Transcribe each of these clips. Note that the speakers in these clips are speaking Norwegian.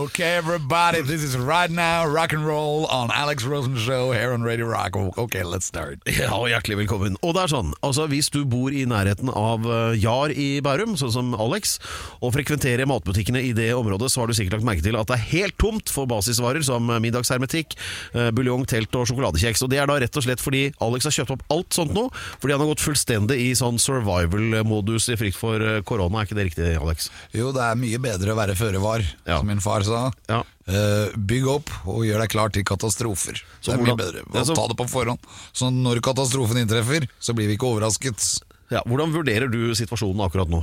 Okay, everybody, this is right now rock and roll on Alex Rosen Show here on Radio Rock. Okay, let's start. Ja, og Hjertelig velkommen. Og det er sånn, altså Hvis du bor i nærheten av eh, Jar i Bærum, sånn som Alex, og frekventerer matbutikkene i det området, så har du sikkert lagt merke til at det er helt tomt for basisvarer som middagshermetikk, eh, buljong, telt og sjokoladekjeks. Og Det er da rett og slett fordi Alex har kjøpt opp alt sånt nå, fordi han har gått fullstendig i sånn survival-modus i frykt for eh, korona. Er ikke det riktig, Alex? Jo, det er mye bedre å være føre var, Ja. som min far sa. Ja. Uh, bygg opp og gjør deg klar til katastrofer. Så det er mye bedre. Ja, så- Ta det på forhånd. Så når katastrofen inntreffer, så blir vi ikke overrasket. Ja, Hvordan vurderer du situasjonen akkurat nå?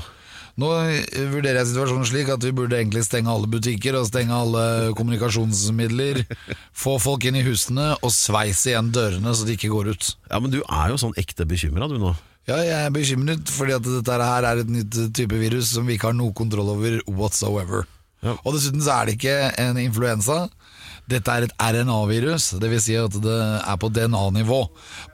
Nå eh, vurderer jeg situasjonen slik at vi burde egentlig stenge alle butikker og stenge alle kommunikasjonsmidler. få folk inn i husene og sveise igjen dørene så de ikke går ut. Ja, Men du er jo sånn ekte bekymra du nå. Ja, jeg er bekymret fordi at dette her er et nytt type virus som vi ikke har noe kontroll over whatsoever. Ja. Og dessuten så er det ikke en influensa. Dette er et RNA-virus, dvs. Si at det er på DNA-nivå.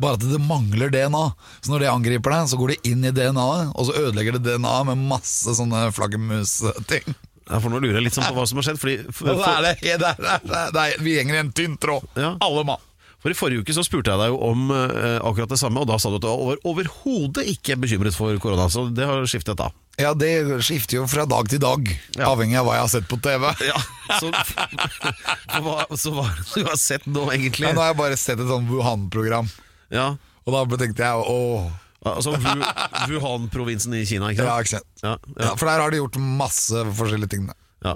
Bare at det mangler DNA. Så når det angriper deg, så går det inn i DNA-et, og så ødelegger det DNA med masse sånne flaggermusting. Ja, for Nå lurer jeg litt sånn på hva som har skjedd. Fordi for, for... Det, er det, det, er- det, er- det, er- Vi henger i en tynn tråd, Ja. alle mann. For I forrige uke så spurte jeg deg jo om eh, akkurat det samme, og da sa du at du var over, overhodet ikke bekymret for korona. Så det har skiftet da. Ja, det skifter jo fra dag til dag, Ja. avhengig av hva jeg har sett på TV. Ja, Så, for hva, så hva er det du har sett nå, egentlig? Ja, nå har jeg bare sett et sånn Wuhan-program. Ja, Og da tenkte jeg åh altså Wu- Wuhan-provinsen i Kina, ikke Ja, sant? ikke sant. Ja, Ja, ja, for der har de gjort masse forskjellige ting. da. ja.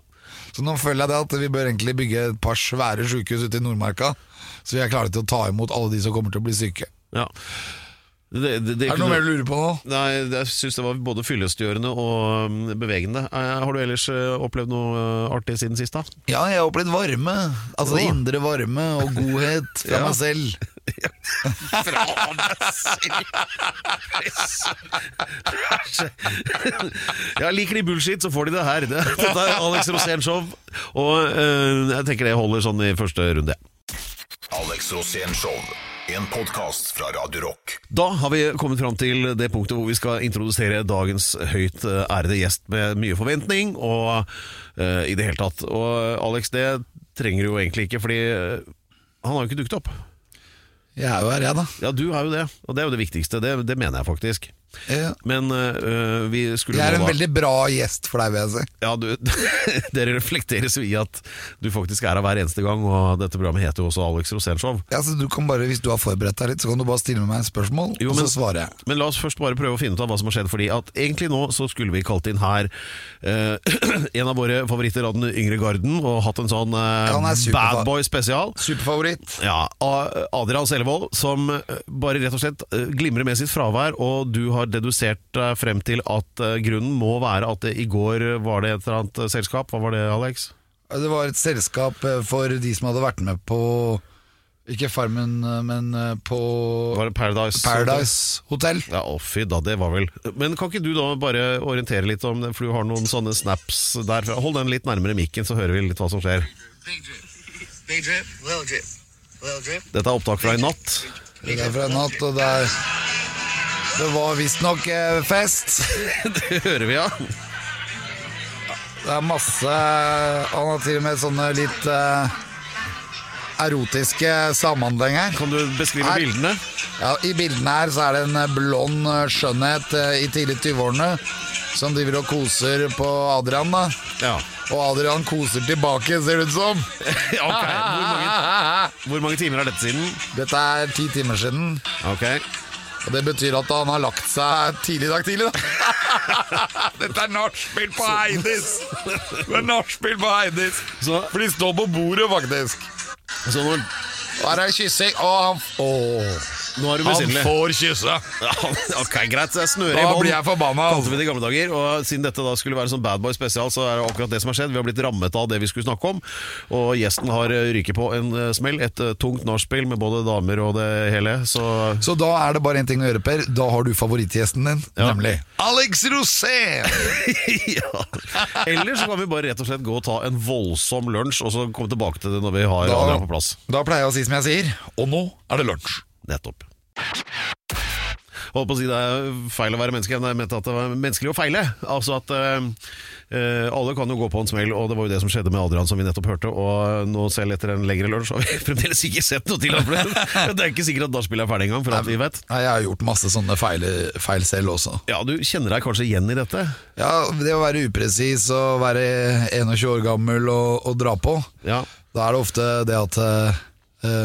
Så nå føler jeg det at vi bør egentlig bygge et par svære sykehus ute i Nordmarka, så vi er klare til å ta imot alle de som kommer til å bli syke. ja. Det, det, det, Er det noe mer du lurer på nå? Nei, jeg syns det var både fyllestgjørende og um, bevegende. Eh, Har du ellers eh, opplevd noe eh, artig siden sist, da? Ja, jeg har opplevd varme. Altså Åh. indre varme og godhet fra Ja. meg selv. Jeg liker de bullshit, så får de det her. Det- Dette er Alex Rosén Show, og jeg tenker det holder sånn i første runde. Alex Rosén Show. En podkast fra Radio Rock. Da har vi kommet fram til det punktet hvor vi skal introdusere dagens høyt eh, ærede gjest med mye forventning og uh, i det hele tatt. Og Alex, det trenger du jo egentlig ikke, fordi eh, han har jo ikke dukket opp. Jeg er jo her, jeg, da. Ja, du er jo det, og det er jo det viktigste. Det, det mener jeg faktisk. Ja. Men uh, vi skulle Jeg er en da- veldig bra gjest for deg, vil jeg si. Ja, du, Dere reflekteres jo i at du faktisk er her hver eneste gang, og dette programmet heter jo også Alex Rosénshow. Ja, så du kan bare, Hvis du har forberedt deg litt, så kan du bare stille meg et spørsmål, Jo, og men- så svarer jeg. Men la oss først bare prøve å finne ut av hva som har skjedd. Fordi at egentlig nå så skulle vi kalt inn her uh, en av våre favoritter av den yngre garden, og hatt en sånn uh, Ja, bad boy spesial. Superfavoritt. Ja, Adrian Sellevold, som bare rett og slett glimrer med sitt fravær, og du har dedusert deg frem til at eh, grunnen må være at det i går var det et eller annet eh, selskap. Hva var det, Alex? Det var et selskap eh, for de som hadde vært med på Ikke Farmen, men på Var det Paradise? Paradise Hotel. Ja, å fy da, det var vel Men kan ikke du da bare orientere litt om det, for du har noen sånne snaps der. Hold den litt nærmere mikken, så hører vi litt hva som skjer. Big drip. Big drip, little drip. Little drip. Dette er opptak fra i natt. Det er fra en natt, og det er Det var visstnok eh, fest. Det hører vi, ja. Det er masse Han har til og med sånne litt eh, erotiske samhandling her. Kan du beskrive Her. bildene? Ja, I bildene her så er det en eh, blond eh, skjønnhet eh, i tidlig 20-årene som driver og koser på Adrian. da Ja. Og Adrian koser tilbake, ser det ut som. ok, hvor mange, hvor mange timer er dette siden? Dette er ti timer siden. Ok. Og det betyr at han har lagt seg tidlig i dag tidlig, da. Dette er nachspiel på Heidis! Det er nachspiel på Heidis. For de står på bordet, faktisk. Så her er kyssing. Å, han, åh. Nå er du han får kysse! Ja, ok, greit, så jeg snører i Da blir jeg forbanna. Kalte vi det i gamle dager, og Siden dette da skulle være sånn Bad Boy spesial, så er det akkurat det som har skjedd. Vi har blitt rammet av det vi skulle snakke om, og gjesten har eh, ryket på en eh, smell. Et eh, tungt nachspiel med både damer og det hele. Så Så da er det bare én ting å gjøre, Per. Da har du favorittgjesten din, Ja. nemlig Alex Rosén! ja. Eller så kan vi bare rett og slett gå og ta en voldsom lunsj, og så komme tilbake til det når vi har Da, Adrian på plass. da pleier jeg å si som jeg sier, og nå er det lunsj. Nettopp. Holdt på å si det er feil å være menneske, men jeg mente at det var menneskelig å feile. Altså at eh, alle kan jo gå på en smell, og det var jo det som skjedde med Adrian, som vi nettopp hørte. Og nå selv etter en lengre lunsj har vi fremdeles ikke sett noe til ham. Det er ikke sikkert at nachspielet er ferdig engang, for alt vi vet. Nei, jeg har gjort masse sånne feil, feil selv også. Ja, Du kjenner deg kanskje igjen i dette? Ja, Det å være upresis og være 21 år gammel og, og dra på, Ja. da er det ofte det at eh,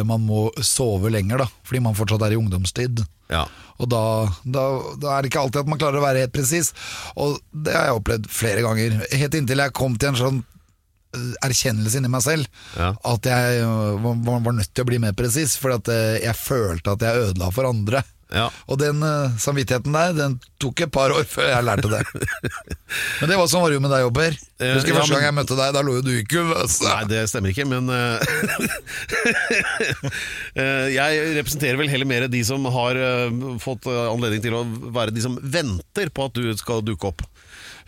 man må sove lenger, da, fordi man fortsatt er i ungdomstid. ja. Og da, da, da er det ikke alltid at man klarer å være helt presis. Og det har jeg opplevd flere ganger. Helt inntil jeg kom til en sånn eh, erkjennelse inni meg selv. Ja. At jeg eh, var, var nødt til å bli mer presis, for at eh, jeg følte at jeg ødela for andre. Ja. Og den eh, samvittigheten der, den tok et par år før jeg lærte det. Men det var sånn var det jo med deg, Jobber. Eh, Husker ja, første gang jeg møtte deg, da lå jo du i kuvøs. Nei, det stemmer ikke, men eh, eh, Jeg representerer vel heller mer de som har eh, fått eh, anledning til å være de som venter på at du skal dukke opp.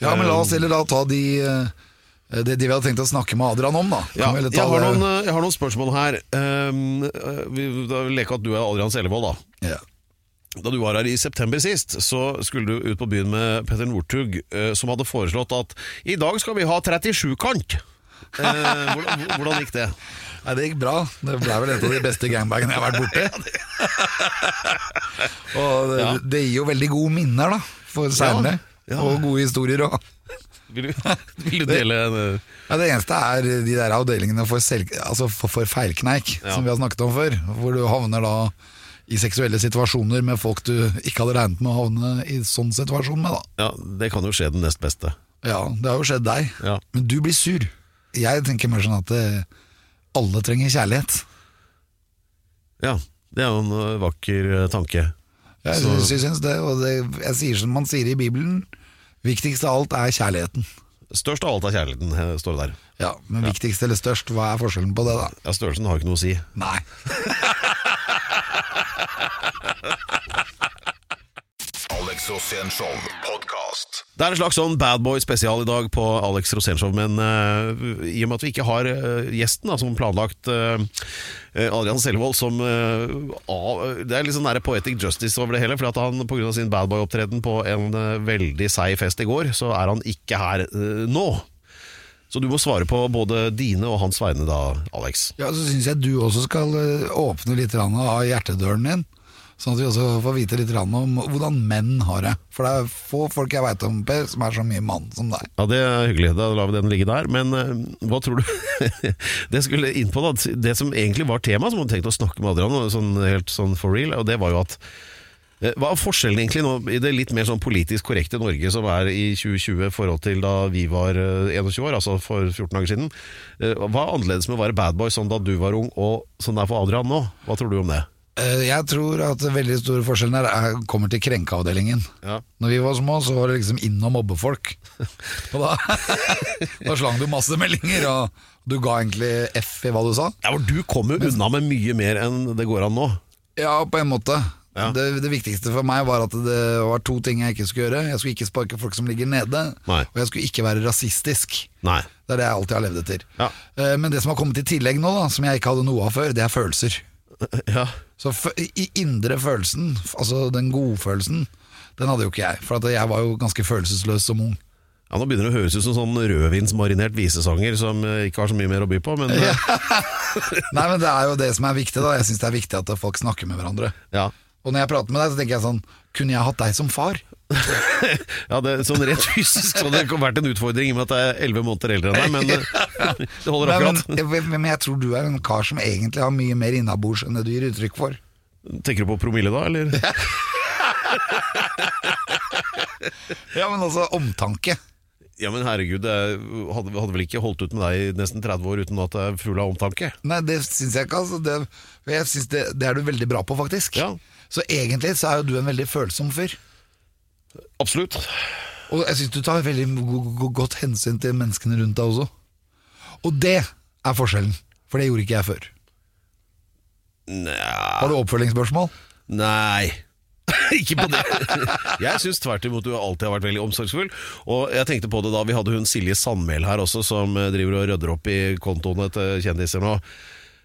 Ja, men la oss heller da ta de eh, det, de vi hadde tenkt å snakke med Adrian om, da. Ja, jeg, har noen, eh, jeg har noen spørsmål her. Um, eh, vi, da leker at du er Adrian Sellevold, da. ja. Da du var her i september sist, så skulle du ut på byen med Petter Northug, eh, som hadde foreslått at i dag skal vi ha 37-kant. Eh, hvordan, hvordan gikk det? Nei, det gikk bra. Det ble vel en av de beste gangbagene jeg har vært borti. og det, det gir jo veldig gode minner, da, for seinere. Ja. Og gode historier òg. Vil vil du dele en eh, Ja, det eneste er de der avdelingene for, selv, altså for, for feilkneik, Ja. som vi har snakket om før. Hvor du havner da i seksuelle situasjoner med folk du ikke hadde regnet med å havne i sånn situasjon med. da Ja, det kan jo skje den nest beste. Ja, Det har jo skjedd deg. Ja. Men du blir sur. Jeg tenker mer sånn at det, alle trenger kjærlighet. Ja, det er jo en eh, vakker tanke. tanke. Jeg Så- sy- syns det, og det, jeg sier som man sier i Bibelen, viktigst av alt er kjærligheten. Størst av alt er kjærligheten, eh, står det der. Ja, Men viktigst eller størst, hva er forskjellen på det, da? Ja, Størrelsen har ikke noe å si. Nei. Alex Rosén podkast. Det er en slags sånn Bad Boy spesial i dag på Alex Rosénshow, men uh, i og med at vi ikke har uh, gjesten da, som planlagt uh, Adrian Selvold som Det er litt sånn nære poetic justice over det hele, for at han pga. sin Bad Boy-opptreden på en veldig seig fest i går, så er han ikke her nå. Så du må svare på både dine og hans vegne da, Alex. Ja, Så syns jeg du også skal åpne litt av hjertedøren din. Sånn at vi også får vite litt om hvordan menn har det. For det er få folk jeg veit om, Per, som er så mye mann som deg. Ja, Det er hyggelig. Da lar vi den ligge der. Men uh, hva tror du Det skulle inn på da Det som egentlig var tema, som hun tenkte å snakke med Adrian sånn, helt sånn for real, og det var jo at eh, hva er forskjellen egentlig nå i det litt mer sånn politisk korrekte Norge som er i 2020 i forhold til da vi var eh, 21 år, altså for 14 dager siden? Eh, Hva er annerledes med å være bad boy sånn da du var ung, og sånn det er for Adrian nå? Hva tror du om det? Eh, Jeg tror at den veldig store forskjellen her er, kommer til krenkeavdelingen. Ja. Når vi var små, så var det liksom inn og mobbe folk. Og da, da slang du masse meldinger, og du ga egentlig F i hva du sa. Ja, for Du kommer jo unna med mye mer enn det går an nå. Ja, på en måte. Ja. Det, det viktigste for meg var at det var to ting jeg ikke skulle gjøre. Jeg skulle ikke sparke folk som ligger nede, Nei. og jeg skulle ikke være rasistisk. Nei. Det er det jeg alltid har levd etter. Ja. Eh, Men det som har kommet i tillegg nå, da, som jeg ikke hadde noe av før, det er følelser. Ja. Så i indre følelsen, altså den godfølelsen, den hadde jo ikke jeg. For at jeg var jo ganske følelsesløs som ung. Ja, Nå begynner det å høres ut som sånn rødvinsmarinert visesanger som eh, ikke har så mye mer å by på, men ja. Nei, men det er jo det som er viktig, da. Jeg syns det er viktig at folk snakker med hverandre. ja. Og når jeg prater med deg, så tenker jeg sånn Kunne jeg hatt deg som far? ja, det, sånn rett fysisk så det vært en utfordring i og med at jeg er 11 måneder eldre enn deg, men eh, det holder Nei, men, akkurat. men jeg tror du er en kar som egentlig har mye mer innabords enn det du gir uttrykk for. Tenker du på promille da, eller? Ja, men altså omtanke. Ja, men herregud, er- hadde, hadde vel ikke holdt ut med deg i nesten 30 år uten at jeg er full av omtanke? Nei, det syns jeg ikke. Altså. Det, jeg synes det, det er du veldig bra på, faktisk. Ja. Så egentlig så er jo du en veldig følsom fyr. Absolutt. Og jeg syns du tar veldig go- go- godt hensyn til menneskene rundt deg også. Og det er forskjellen, for det gjorde ikke jeg før. Nja Har du oppfølgingsspørsmål? Nei. ikke på det. Jeg syns tvert imot du alltid har vært veldig omsorgsfull. Og jeg tenkte på det da vi hadde hun Silje Sandmæl her også, som eh, driver og rydder opp i kontoene til kjendiser nå.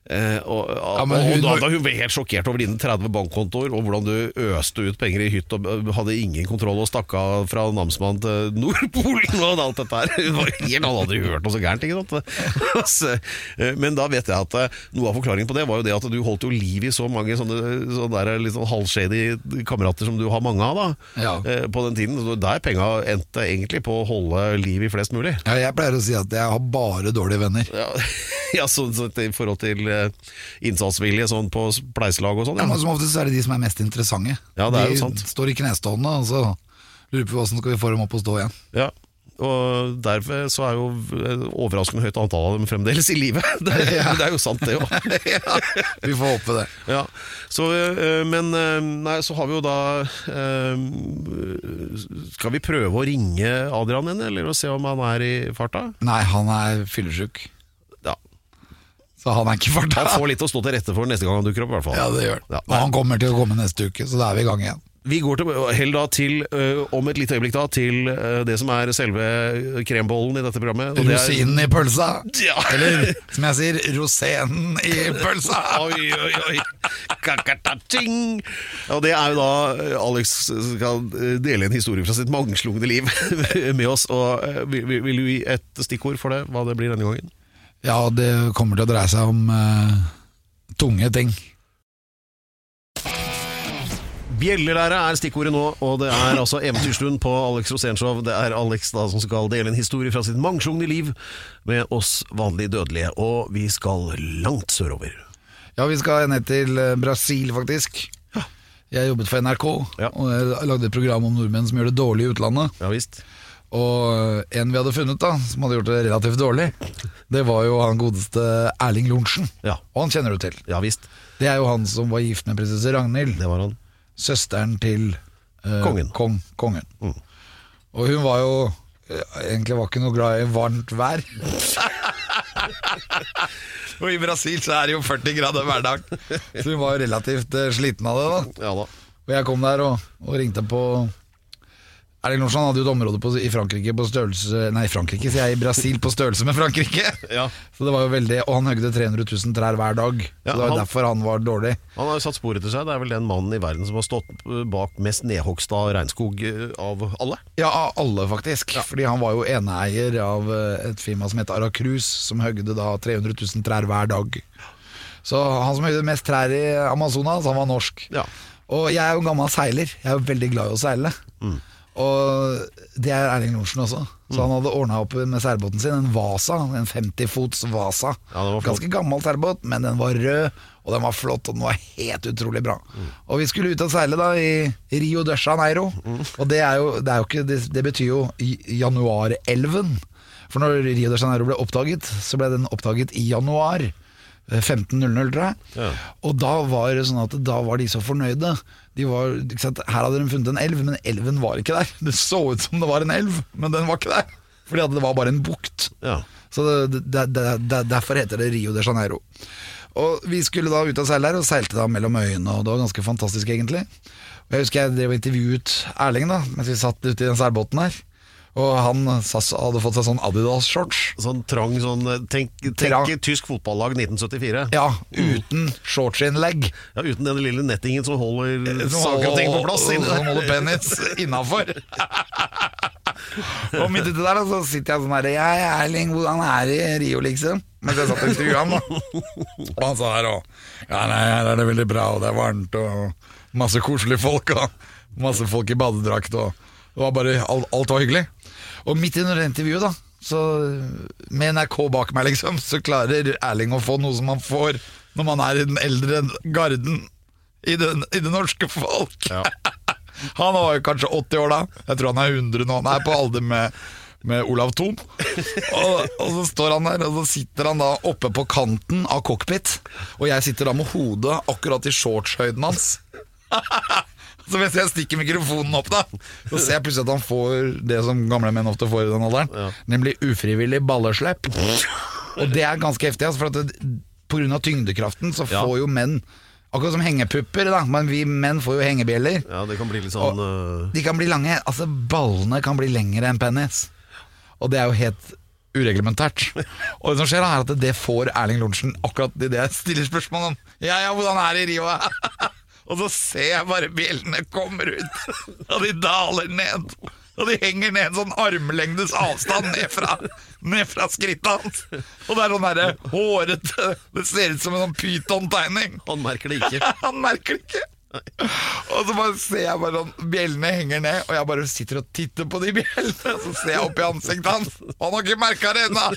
Eh, og, Ja, hun, og, da, da hun helt sjokkert over dine 30 bankkontoer og hvordan du øste ut penger i hytt og hadde ingen kontroll og stakk av fra namsmann til Nordpolen og alt dette her. Hun var helt, hadde aldri hørt noe så gærent. ikke sant? Altså, eh, Men da vet jeg at eh, noe av forklaringen på det var jo det at du holdt jo liv i så mange sånne, sånne der litt sånn halvshady kamerater som du har mange av da, Ja. eh, på den tiden. Så Der penga endte egentlig på å holde liv i flest mulig. Ja, jeg pleier å si at jeg har bare dårlige venner. Ja, ja sånn så, i forhold til innsatsvilje sånn på spleiselag og sånn. Ja, Ja. men Som oftest er det de som er mest interessante. Ja, det er jo de sant. står i knestående, og så lurer på hvordan skal vi få dem opp og stå igjen. Ja, og derfor så er jo overraskende høyt antall av dem fremdeles i live. Det, er- det er jo sant, det òg. ja, vi får håpe det. Ja, så, øh, men øh, nei, så har vi jo da Skal vi prøve å ringe Adrian igjen, eller å se om han er i farta? Nei, han er fyllesyk, Ja, så han er ikke farta. Han får litt å stå til rette for neste gang han dukker opp, i hvert fall. Ja, det gjør Ja, han. Og han kommer til å komme neste uke, så da er vi i gang igjen. Vi går til, hell da til, øh, om et lite øyeblikk da, til øh, det som er selve krembollen i dette programmet. og det er- Rosinen i pølsa. Ja. Eller som jeg sier, rosenen i pølsa. Oi, oi, oi. Kakatating. Og det er jo da eh, Alex skal eh, dele en historie fra sitt mangslungne liv med oss. Og eh, vil, vil vil du gi et stikkord for det, hva det blir denne gangen? Ja, det kommer til å dreie seg om eh, tunge ting. Bjellelære er stikkordet nå, og det er altså Eventyrstund på Alex Rosénshow. Det er Alex da som skal dele en historie fra sitt mangslungne liv med oss vanlige dødelige, og vi skal langt sørover. Ja, vi skal ned til eh, Brasil, faktisk. Jeg jobbet for NRK, Ja. og jeg lagde et program om nordmenn som gjør det dårlig i utlandet. Ja visst. Og en vi hadde funnet da, som hadde gjort det relativt dårlig, det var jo han godeste Erling Lorentzen. Ja. Og han kjenner du til. Ja visst. Det er jo han som var gift med prinsesse Ragnhild, Det var han. søsteren til eh, Kongen. Kong, kongen. Mm. Og hun var jo eh, egentlig var ikke noe glad i varmt vær. og i Brasil så er det jo 40 grader hver dag, så hun var jo relativt eh, sliten av det. da Ja da. og jeg kom der og, og ringte på Erling Lorentzen hadde jo et område på, i Frankrike på størrelse Nei, Frankrike, sier jeg, i Brasil på størrelse med Frankrike. Ja. Så det var jo veldig Og han høgde 300 000 trær hver dag. Så det var han- derfor han var dårlig. Han har jo satt spor etter seg. Det er vel den mannen i verden som har stått eh, bak mest nedhogsta regnskog eh, av alle. Ja, av alle, faktisk. Fordi han var jo eneeier av eh, et firma som het Aracruz, som høgde da 300 000 trær hver dag. Så han som høgde mest trær i Amazonas, han var norsk. Ja. Og jeg er jo en gammel seiler. Jeg er jo veldig glad i å seile. Og det er Erling Lorentzen også. Så han hadde ordna opp med seilbåten sin, en Vasa, en 50 fots Vasa. Ja. Ganske gammel seilbåt, men den var rød, og den var flott, og den var helt utrolig bra. Og vi skulle ut og seile da i Rio de Janeiro, og det jo, det ikke det, det betyr jo Januarelven. For når Rio de Janeiro ble oppdaget, så ble den oppdaget i januar. eh, 15.00, tror jeg. Ja. Og da var det sånn at da var de så fornøyde. De var? Her hadde de funnet en elv, men elven var ikke der. Det så ut som det var en elv, men den var ikke der. Fordi det var bare en bukt. Ja. Så det, det, det, det, derfor heter det Rio de Janeiro. Og Vi skulle da ut og seile her, og seilte da mellom øyene, og det var ganske fantastisk, egentlig. Og Jeg husker jeg drev og intervjuet Erling da mens vi satt ute i den seilbåten her. Og han hadde fått seg sånn Adidas-shorts. Sånn trang sånn eh, Tenk, Trang. tenk tysk fotballag 1974. Ja, uten shortsinnlegg. Ja, Uten den lille nettingen som holder saker og ting på plass. Som holder penis innafor. og midt uti der så sitter jeg sånn her Jeg er Erling, hvordan er det i Rio, liksom? Mens jeg satt og intervjuet han, da. Og han sa her òg Ja, nei, her er det veldig bra, og det er varmt, og masse koselige folk, og masse folk i badedrakt, og det var bare alt, alt var hyggelig. Og midt under det intervjuet, da, så med NRK bak meg, liksom, så klarer Erling å få noe som han får når man er i den eldre garden i det, i det norske folk. Ja. Han var jo kanskje 80 år da. Jeg tror han er 100 nå. Han er på alder med, med Olav Thon. Og, og så står han der, og så sitter han da oppe på kanten av cockpit. Og jeg sitter da med hodet akkurat i shortshøyden hans. Så mens jeg stikker mikrofonen opp, da så ser jeg plutselig at han får det som gamle menn ofte får i den alderen. Nemlig ufrivillig balleslepp. Og det er ganske heftig, altså, for at det, på grunn av tyngdekraften så Ja. får jo menn Akkurat som hengepupper, da, men vi menn får jo hengebjeller. Ja, det kan bli litt sånn eh, De kan bli lange, altså ballene kan bli lengre enn penis. Og det er jo helt ureglementært. Og det som skjer, da, er at det får Erling Lorentzen akkurat idet det jeg stiller spørsmål om. Ja, ja, hvordan er det i Rio? Og så ser jeg bare bjellene kommer ut, og de daler ned. Og de henger ned en sånn armlengdes avstand ned fra, ned fra skrittet hans. Og det er sånn derre hårete Det ser ut som en sånn pytontegning. Han merker det ikke. Han merker det ikke. Og så bare ser jeg bare sånn Bjellene henger ned, og jeg bare sitter og titter på de bjellene. Så ser jeg opp i ansiktet hans. Han har ikke merka det ennå!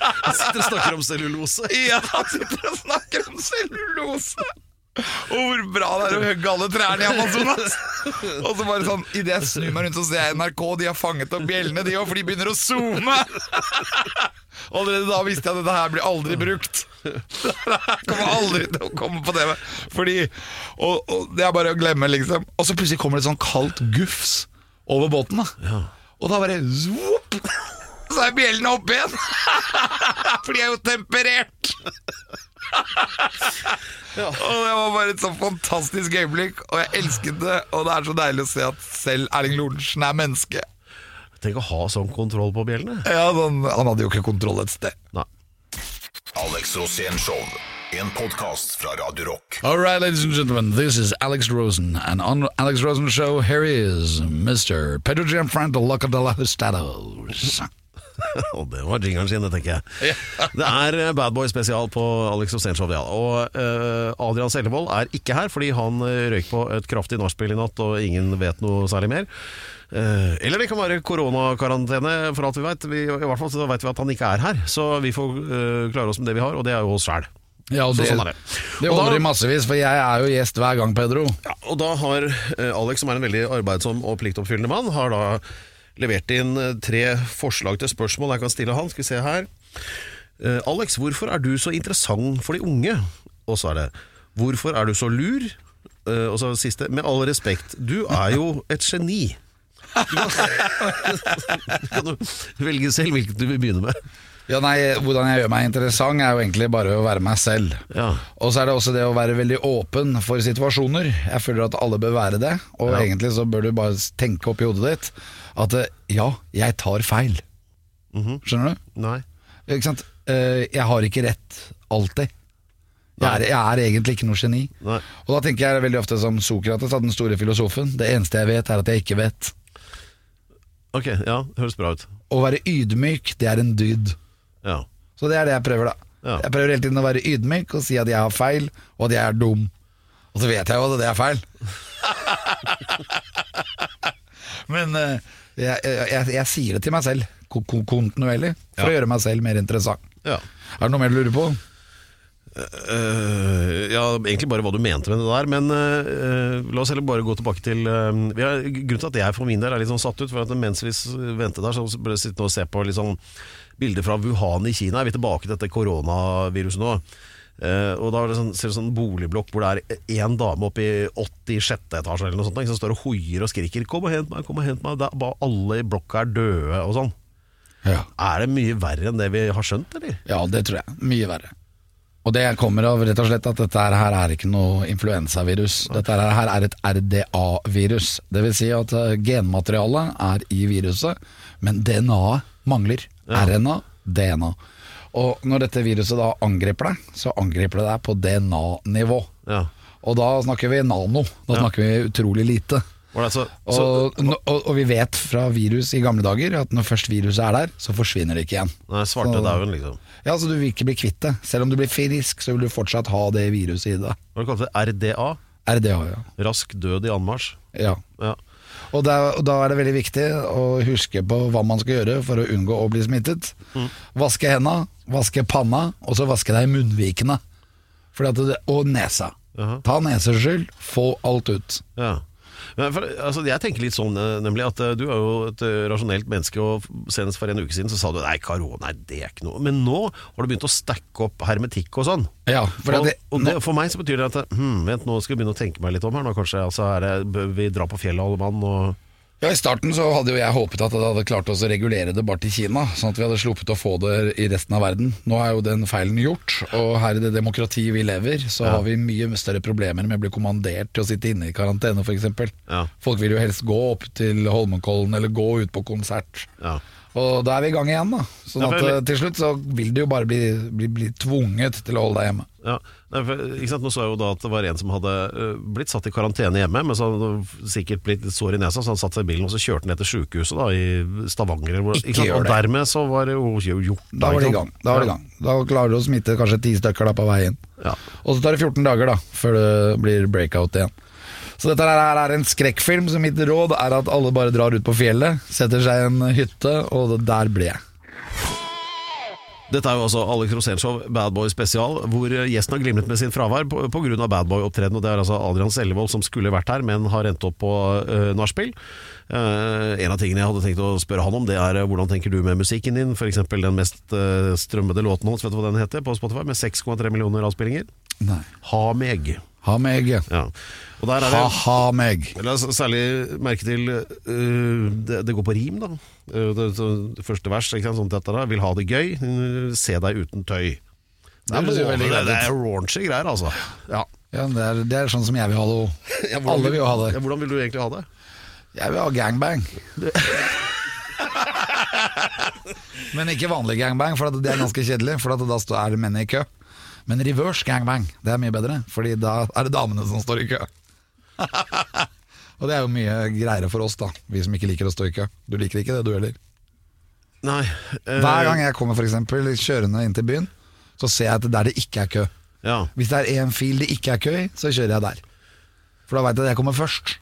Han sitter og snakker om cellulose. Ja, han sitter og snakker om cellulose. Og hvor bra det er å hogge alle trærne i Amazonas. Og så bare sånn Idet jeg snur meg rundt, så ser jeg NRK. De har fanget opp bjellene, de òg, for de begynner å zoome. Allerede da visste jeg at dette her blir aldri brukt. Det kommer aldri til å komme på TV. Fordi Og, og det er bare å glemme, liksom. Og så plutselig kommer det et sånn kaldt gufs over båten. da Og da bare zoop, Så er bjellene oppe igjen! For de er jo temperert! Og det var bare et så fantastisk øyeblikk, og jeg elsket det. Og det er så deilig å se at selv Erling Lorentzen er menneske. Tenk å ha sånn kontroll på bjellene. Ja, han, han hadde jo ikke kontroll et sted. Nei. Alex Rosén Show. En podkast fra Radio Rock. All right, ladies and gentlemen, this is Alex Rosen, and on Alex Rosen show, here he is, Mr. Pedro Gianfranco Locadella de la Hustados. Og det var jingeren sin, det tenker jeg. Det er eh, Bad Boy spesial på Alex Rosén Show. Ja. Og uh, Adrian Sellevold er ikke her fordi han eh, røyk på et kraftig nachspiel i natt, og ingen vet noe særlig mer. Uh, eller det kan være koronakarantene, for alt vi veit. I hvert fall så vet vi at han ikke er her. Så vi får uh, klare oss med det vi har, og det er jo oss sjæl. Ja, og Så det, sånn er det. det Og holder i massevis, for jeg er jo gjest hver gang, Pedro. Ja, og da har Alex, som er en veldig arbeidsom og pliktoppfyllende mann, har da levert inn eh, tre forslag til spørsmål jeg kan stille han. Skal vi se her. Uh, Alex, hvorfor er du så interessant for de unge? Og så er det Hvorfor er du så lur? Uh, og så siste Med all respekt, du er jo et geni. Du kan, du velge selv hvilket du vil begynne med. Ja, nei, Hvordan jeg gjør meg interessant, er jo egentlig bare å være meg selv. Ja. Og så er det også det å være veldig åpen for situasjoner. Jeg føler at alle bør være det, og Ja. egentlig så bør du bare tenke oppi hodet ditt at eh, ja, jeg tar feil. Mhm. Skjønner du? Nei. Ikke sant? Eh, Jeg har ikke rett alltid. Jeg er, jeg er egentlig ikke noe geni. Nei. Og da tenker jeg veldig ofte som Sokrates, den store filosofen. Det eneste jeg vet, er at jeg ikke vet. Ok, ja, høres bra ut. Å være ydmyk, det er en dyd. Ja. Så det er det jeg prøver, da. Ja. Jeg prøver hele tiden å være ydmyk og si at jeg har feil, og at jeg er dum. Og så vet jeg jo at det er feil. Men eh, jeg, jeg, jeg, sier det til meg selv ko- ko- kontinuerlig, for Ja. å gjøre meg selv mer interessant. ja. Er det noe mer du lurer på? Uh, ja, egentlig bare hva du mente med det der, men uh, la oss heller bare gå tilbake til uh, vi har, Grunnen til at jeg for min del er litt sånn satt ut, for at mens vi venter ventet der, så ble jeg sittende og se på litt sånn bilder fra Wuhan i Kina. Er vi tilbake til dette koronaviruset nå? Eh, og da er det sånn, ser du sånn boligblokk hvor det er én dame oppe i 86. etasje eller noe sånt, som står og hoier og skriker 'kom og hent meg', kom og hent meg. Er bare alle i blokka er døde og sånn. Ja. Er det mye verre enn det vi har skjønt, eller? ja, det tror jeg. Mye verre. Og det kommer av rett og slett at dette her er ikke noe influensavirus. Dette her er et RDA-virus. Det vil si at eh, genmaterialet er i viruset, men DNA-et mangler. Ja. RNA, DNA. Og når dette viruset da angriper deg, så angriper det deg på DNA-nivå. Ja. Og da snakker vi nano. Da Ja. snakker vi utrolig lite. Altså, så, Og, og, og vi vet fra virus i gamle dager at når først viruset er der, så forsvinner det ikke igjen. nei, svartedauden, liksom. Ja, så Du vil ikke bli kvitt det. Selv om du blir frisk, så vil du fortsatt ha det viruset i deg. Hva kalte det? RDA? RDA, ja. Rask død i anmarsj. ja. Ja. Og, da, og da er det veldig viktig å huske på hva man skal gjøre for å unngå å bli smittet. Vaske henda, vaske panna, og så vaske deg i munnvikene. Det, og nesa. Jaha. Ta neseskyld, få alt ut. ja. Men for, altså, jeg tenker litt sånn, eh, nemlig at eh, du er jo et eh, rasjonelt menneske, og senest for en uke siden så sa du nei, karo, nei, det er ikke noe. Men nå har du begynt å stacke opp hermetikk og sånn. Ja, for og, det, og det, for meg så betyr det at hm, vent, nå skal jeg begynne å tenke meg litt om her. Nå kanskje altså, er det, bør vi dra på fjellet alle mann? Og, Ja, I starten så hadde jo jeg håpet at det hadde klart oss å regulere det bare til Kina, sånn at vi hadde sluppet å få det i resten av verden. Nå er jo den feilen gjort, og her i det demokratiet vi lever, så har vi mye større problemer med å bli kommandert til å sitte inne i karantene, f.eks. Ja. Folk vil jo helst gå opp til Holmenkollen eller gå ut på konsert. ja. Og da er vi i gang igjen, da. Sånn Ja, at for- eh, til slutt så vil du jo bare bli, bli, bli tvunget til å holde deg hjemme. Ja, for, ikke? Nå så jeg jo da at det var en som hadde øh, blitt satt i karantene hjemme, men så hadde han sikkert blitt sår i nesa, så han satte seg i bilen og så kjørte han ned til sjukehuset da, i Stavanger. hvor- Ikke gjør Og dermed så var det jo gjort. Da var det i gang. Da Ja. gang. Da klarer du å smitte kanskje ti stykker da på vei inn. Ja. Og så tar det 14 dager da, før det blir breakout igjen. Så dette her er en skrekkfilm, så mitt råd er at alle bare drar ut på fjellet, setter seg i en hytte, og der blir jeg. Dette er jo altså Alex Rosénshow Bad Boy spesial, hvor gjesten har glimret med sin fravær pga. Bad Boy-opptreden. Og Det er altså Adrian Sellevold som skulle vært her, men har endt opp på uh, nachspiel. Uh, en av tingene jeg hadde tenkt å spørre han om, det er uh, hvordan tenker du med musikken din? F.eks. den mest uh, strømmede låten hans, vet du hva den heter, på Spotify, med 6,3 millioner avspillinger? Nei. Ha meg. Ha meg. Ja. Og der er det Ha-ha meg. La oss særlig merke til øh, det, det går på rim, da. Øh, det, det første vers, ikke sant, sånn dette da. Vil ha det gøy, øh, se deg uten tøy. Det er, høres jo veldig det, det er raunchy greier, altså. Ja. Ja, det er, det er sånn som jeg vil ha det. Ja, Alle vil jo ha det. Ja, hvordan vil du egentlig ha det? Jeg vil ha gangbang. Men ikke vanlig gangbang, for det er ganske kjedelig. For da er det menn i kø. Men reverse gangbang, det er mye bedre. Fordi da er det damene som står i kø. Og det er jo mye greiere for oss, da. Vi som ikke liker å stå i kø. Du liker ikke det, du heller. Nei øh, Hver gang jeg kommer for eksempel, kjørende inn til byen, så ser jeg at der det ikke er kø. Ja. Hvis det er én fil det ikke er kø i, så kjører jeg der. For da veit jeg at jeg kommer først.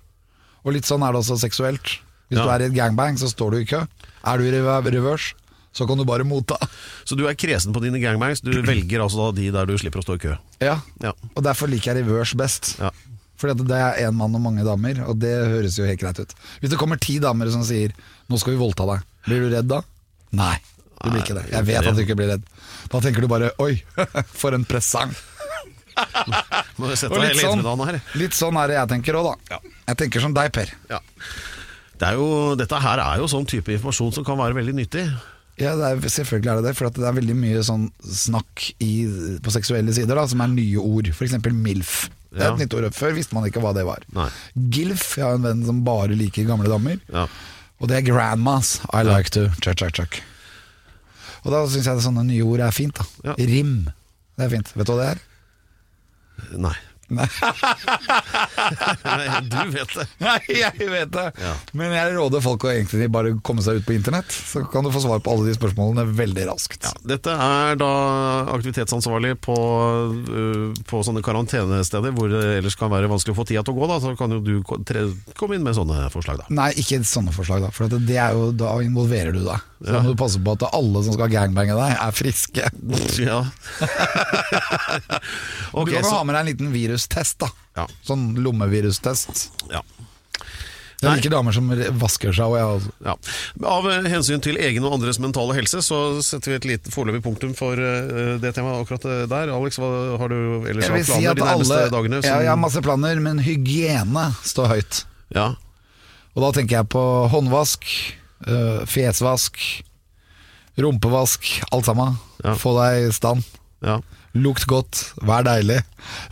Og litt sånn er det også seksuelt. Hvis Ja. du er i et gangbang, så står du i kø. Er du i reverse, så kan du bare motta. Så du er kresen på dine gangbangs. Du velger altså de der du slipper å stå i kø. Ja, Ja. Og derfor liker jeg reverse best. Ja. Fordi det er én mann og mange damer, og det høres jo helt greit ut. Hvis det kommer ti damer som sier 'nå skal vi voldta deg', blir du redd da? Nei, du blir ikke det. Jeg vet at du ikke blir redd. Da tenker du bare 'oi, for en presang'. Litt sånn, her. litt sånn er det jeg tenker òg, da. Jeg tenker som deg, Per. Ja. Det er jo, dette her er jo sånn type informasjon som kan være veldig nyttig. Ja, det er, selvfølgelig er det det, for at det er veldig mye sånn snakk i, på seksuelle sider da, som er nye ord. Eksempel MILF. Det er Ja. et nytt ord. Før visste man ikke hva det var. Nei. GILF, jeg har en venn som bare liker gamle damer. Ja. Og det er grandmas. I like to chuck, chuck, chuck. Og da syns jeg sånne nye ord er fint. da Ja. Rim. Det er fint. Vet du hva det er? Nei. Nei. Nei, du vet det. Nei, jeg vet det. Ja. Men jeg råder folk å egentlig bare komme seg ut på internett. Så kan du få svar på alle de spørsmålene veldig raskt. Ja, dette er da aktivitetsansvarlig på, øh, på sånne karantenesteder hvor det ellers kan være vanskelig å få tida til å gå. Da, så kan jo du komme inn med sånne forslag. Da. Nei, ikke sånne forslag, da. For det er jo, da involverer du deg. Så ja. må du passe på at alle som skal gangbange deg, er friske. Ja. okay, du kan så, ha med deg en liten virustest, da. Ja. Sånn lommevirustest. ja. Jeg Nei. liker damer som vasker seg. Jeg, også. Ja. Av eh, hensyn til egen og andres mentale helse, så setter vi et lite foreløpig punktum for eh, det temaet akkurat eh, der. Alex, hva har du ellers av planer si de nærmeste alle dagene? ja, Jeg har masse planer, men hygiene står høyt. ja. Og da tenker jeg på håndvask, fjesvask, rumpevask, alt sammen. Ja. Få deg i stand. ja. Lukt godt, vær deilig.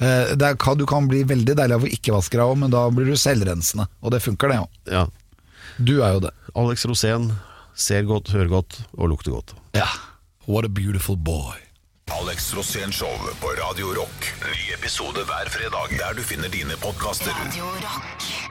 Eh, det er, kan- du kan bli veldig deilig av å ikke vaske deg òg, men da blir du selvrensende. Og det funker, det òg. ja. Du er jo det. Alex Rosén ser godt, hører godt og lukter godt. Ja. What a beautiful boy. Alex Rosén Show på Radio Rock. Ny episode hver fredag der du finner dine podkaster. Radio Rock.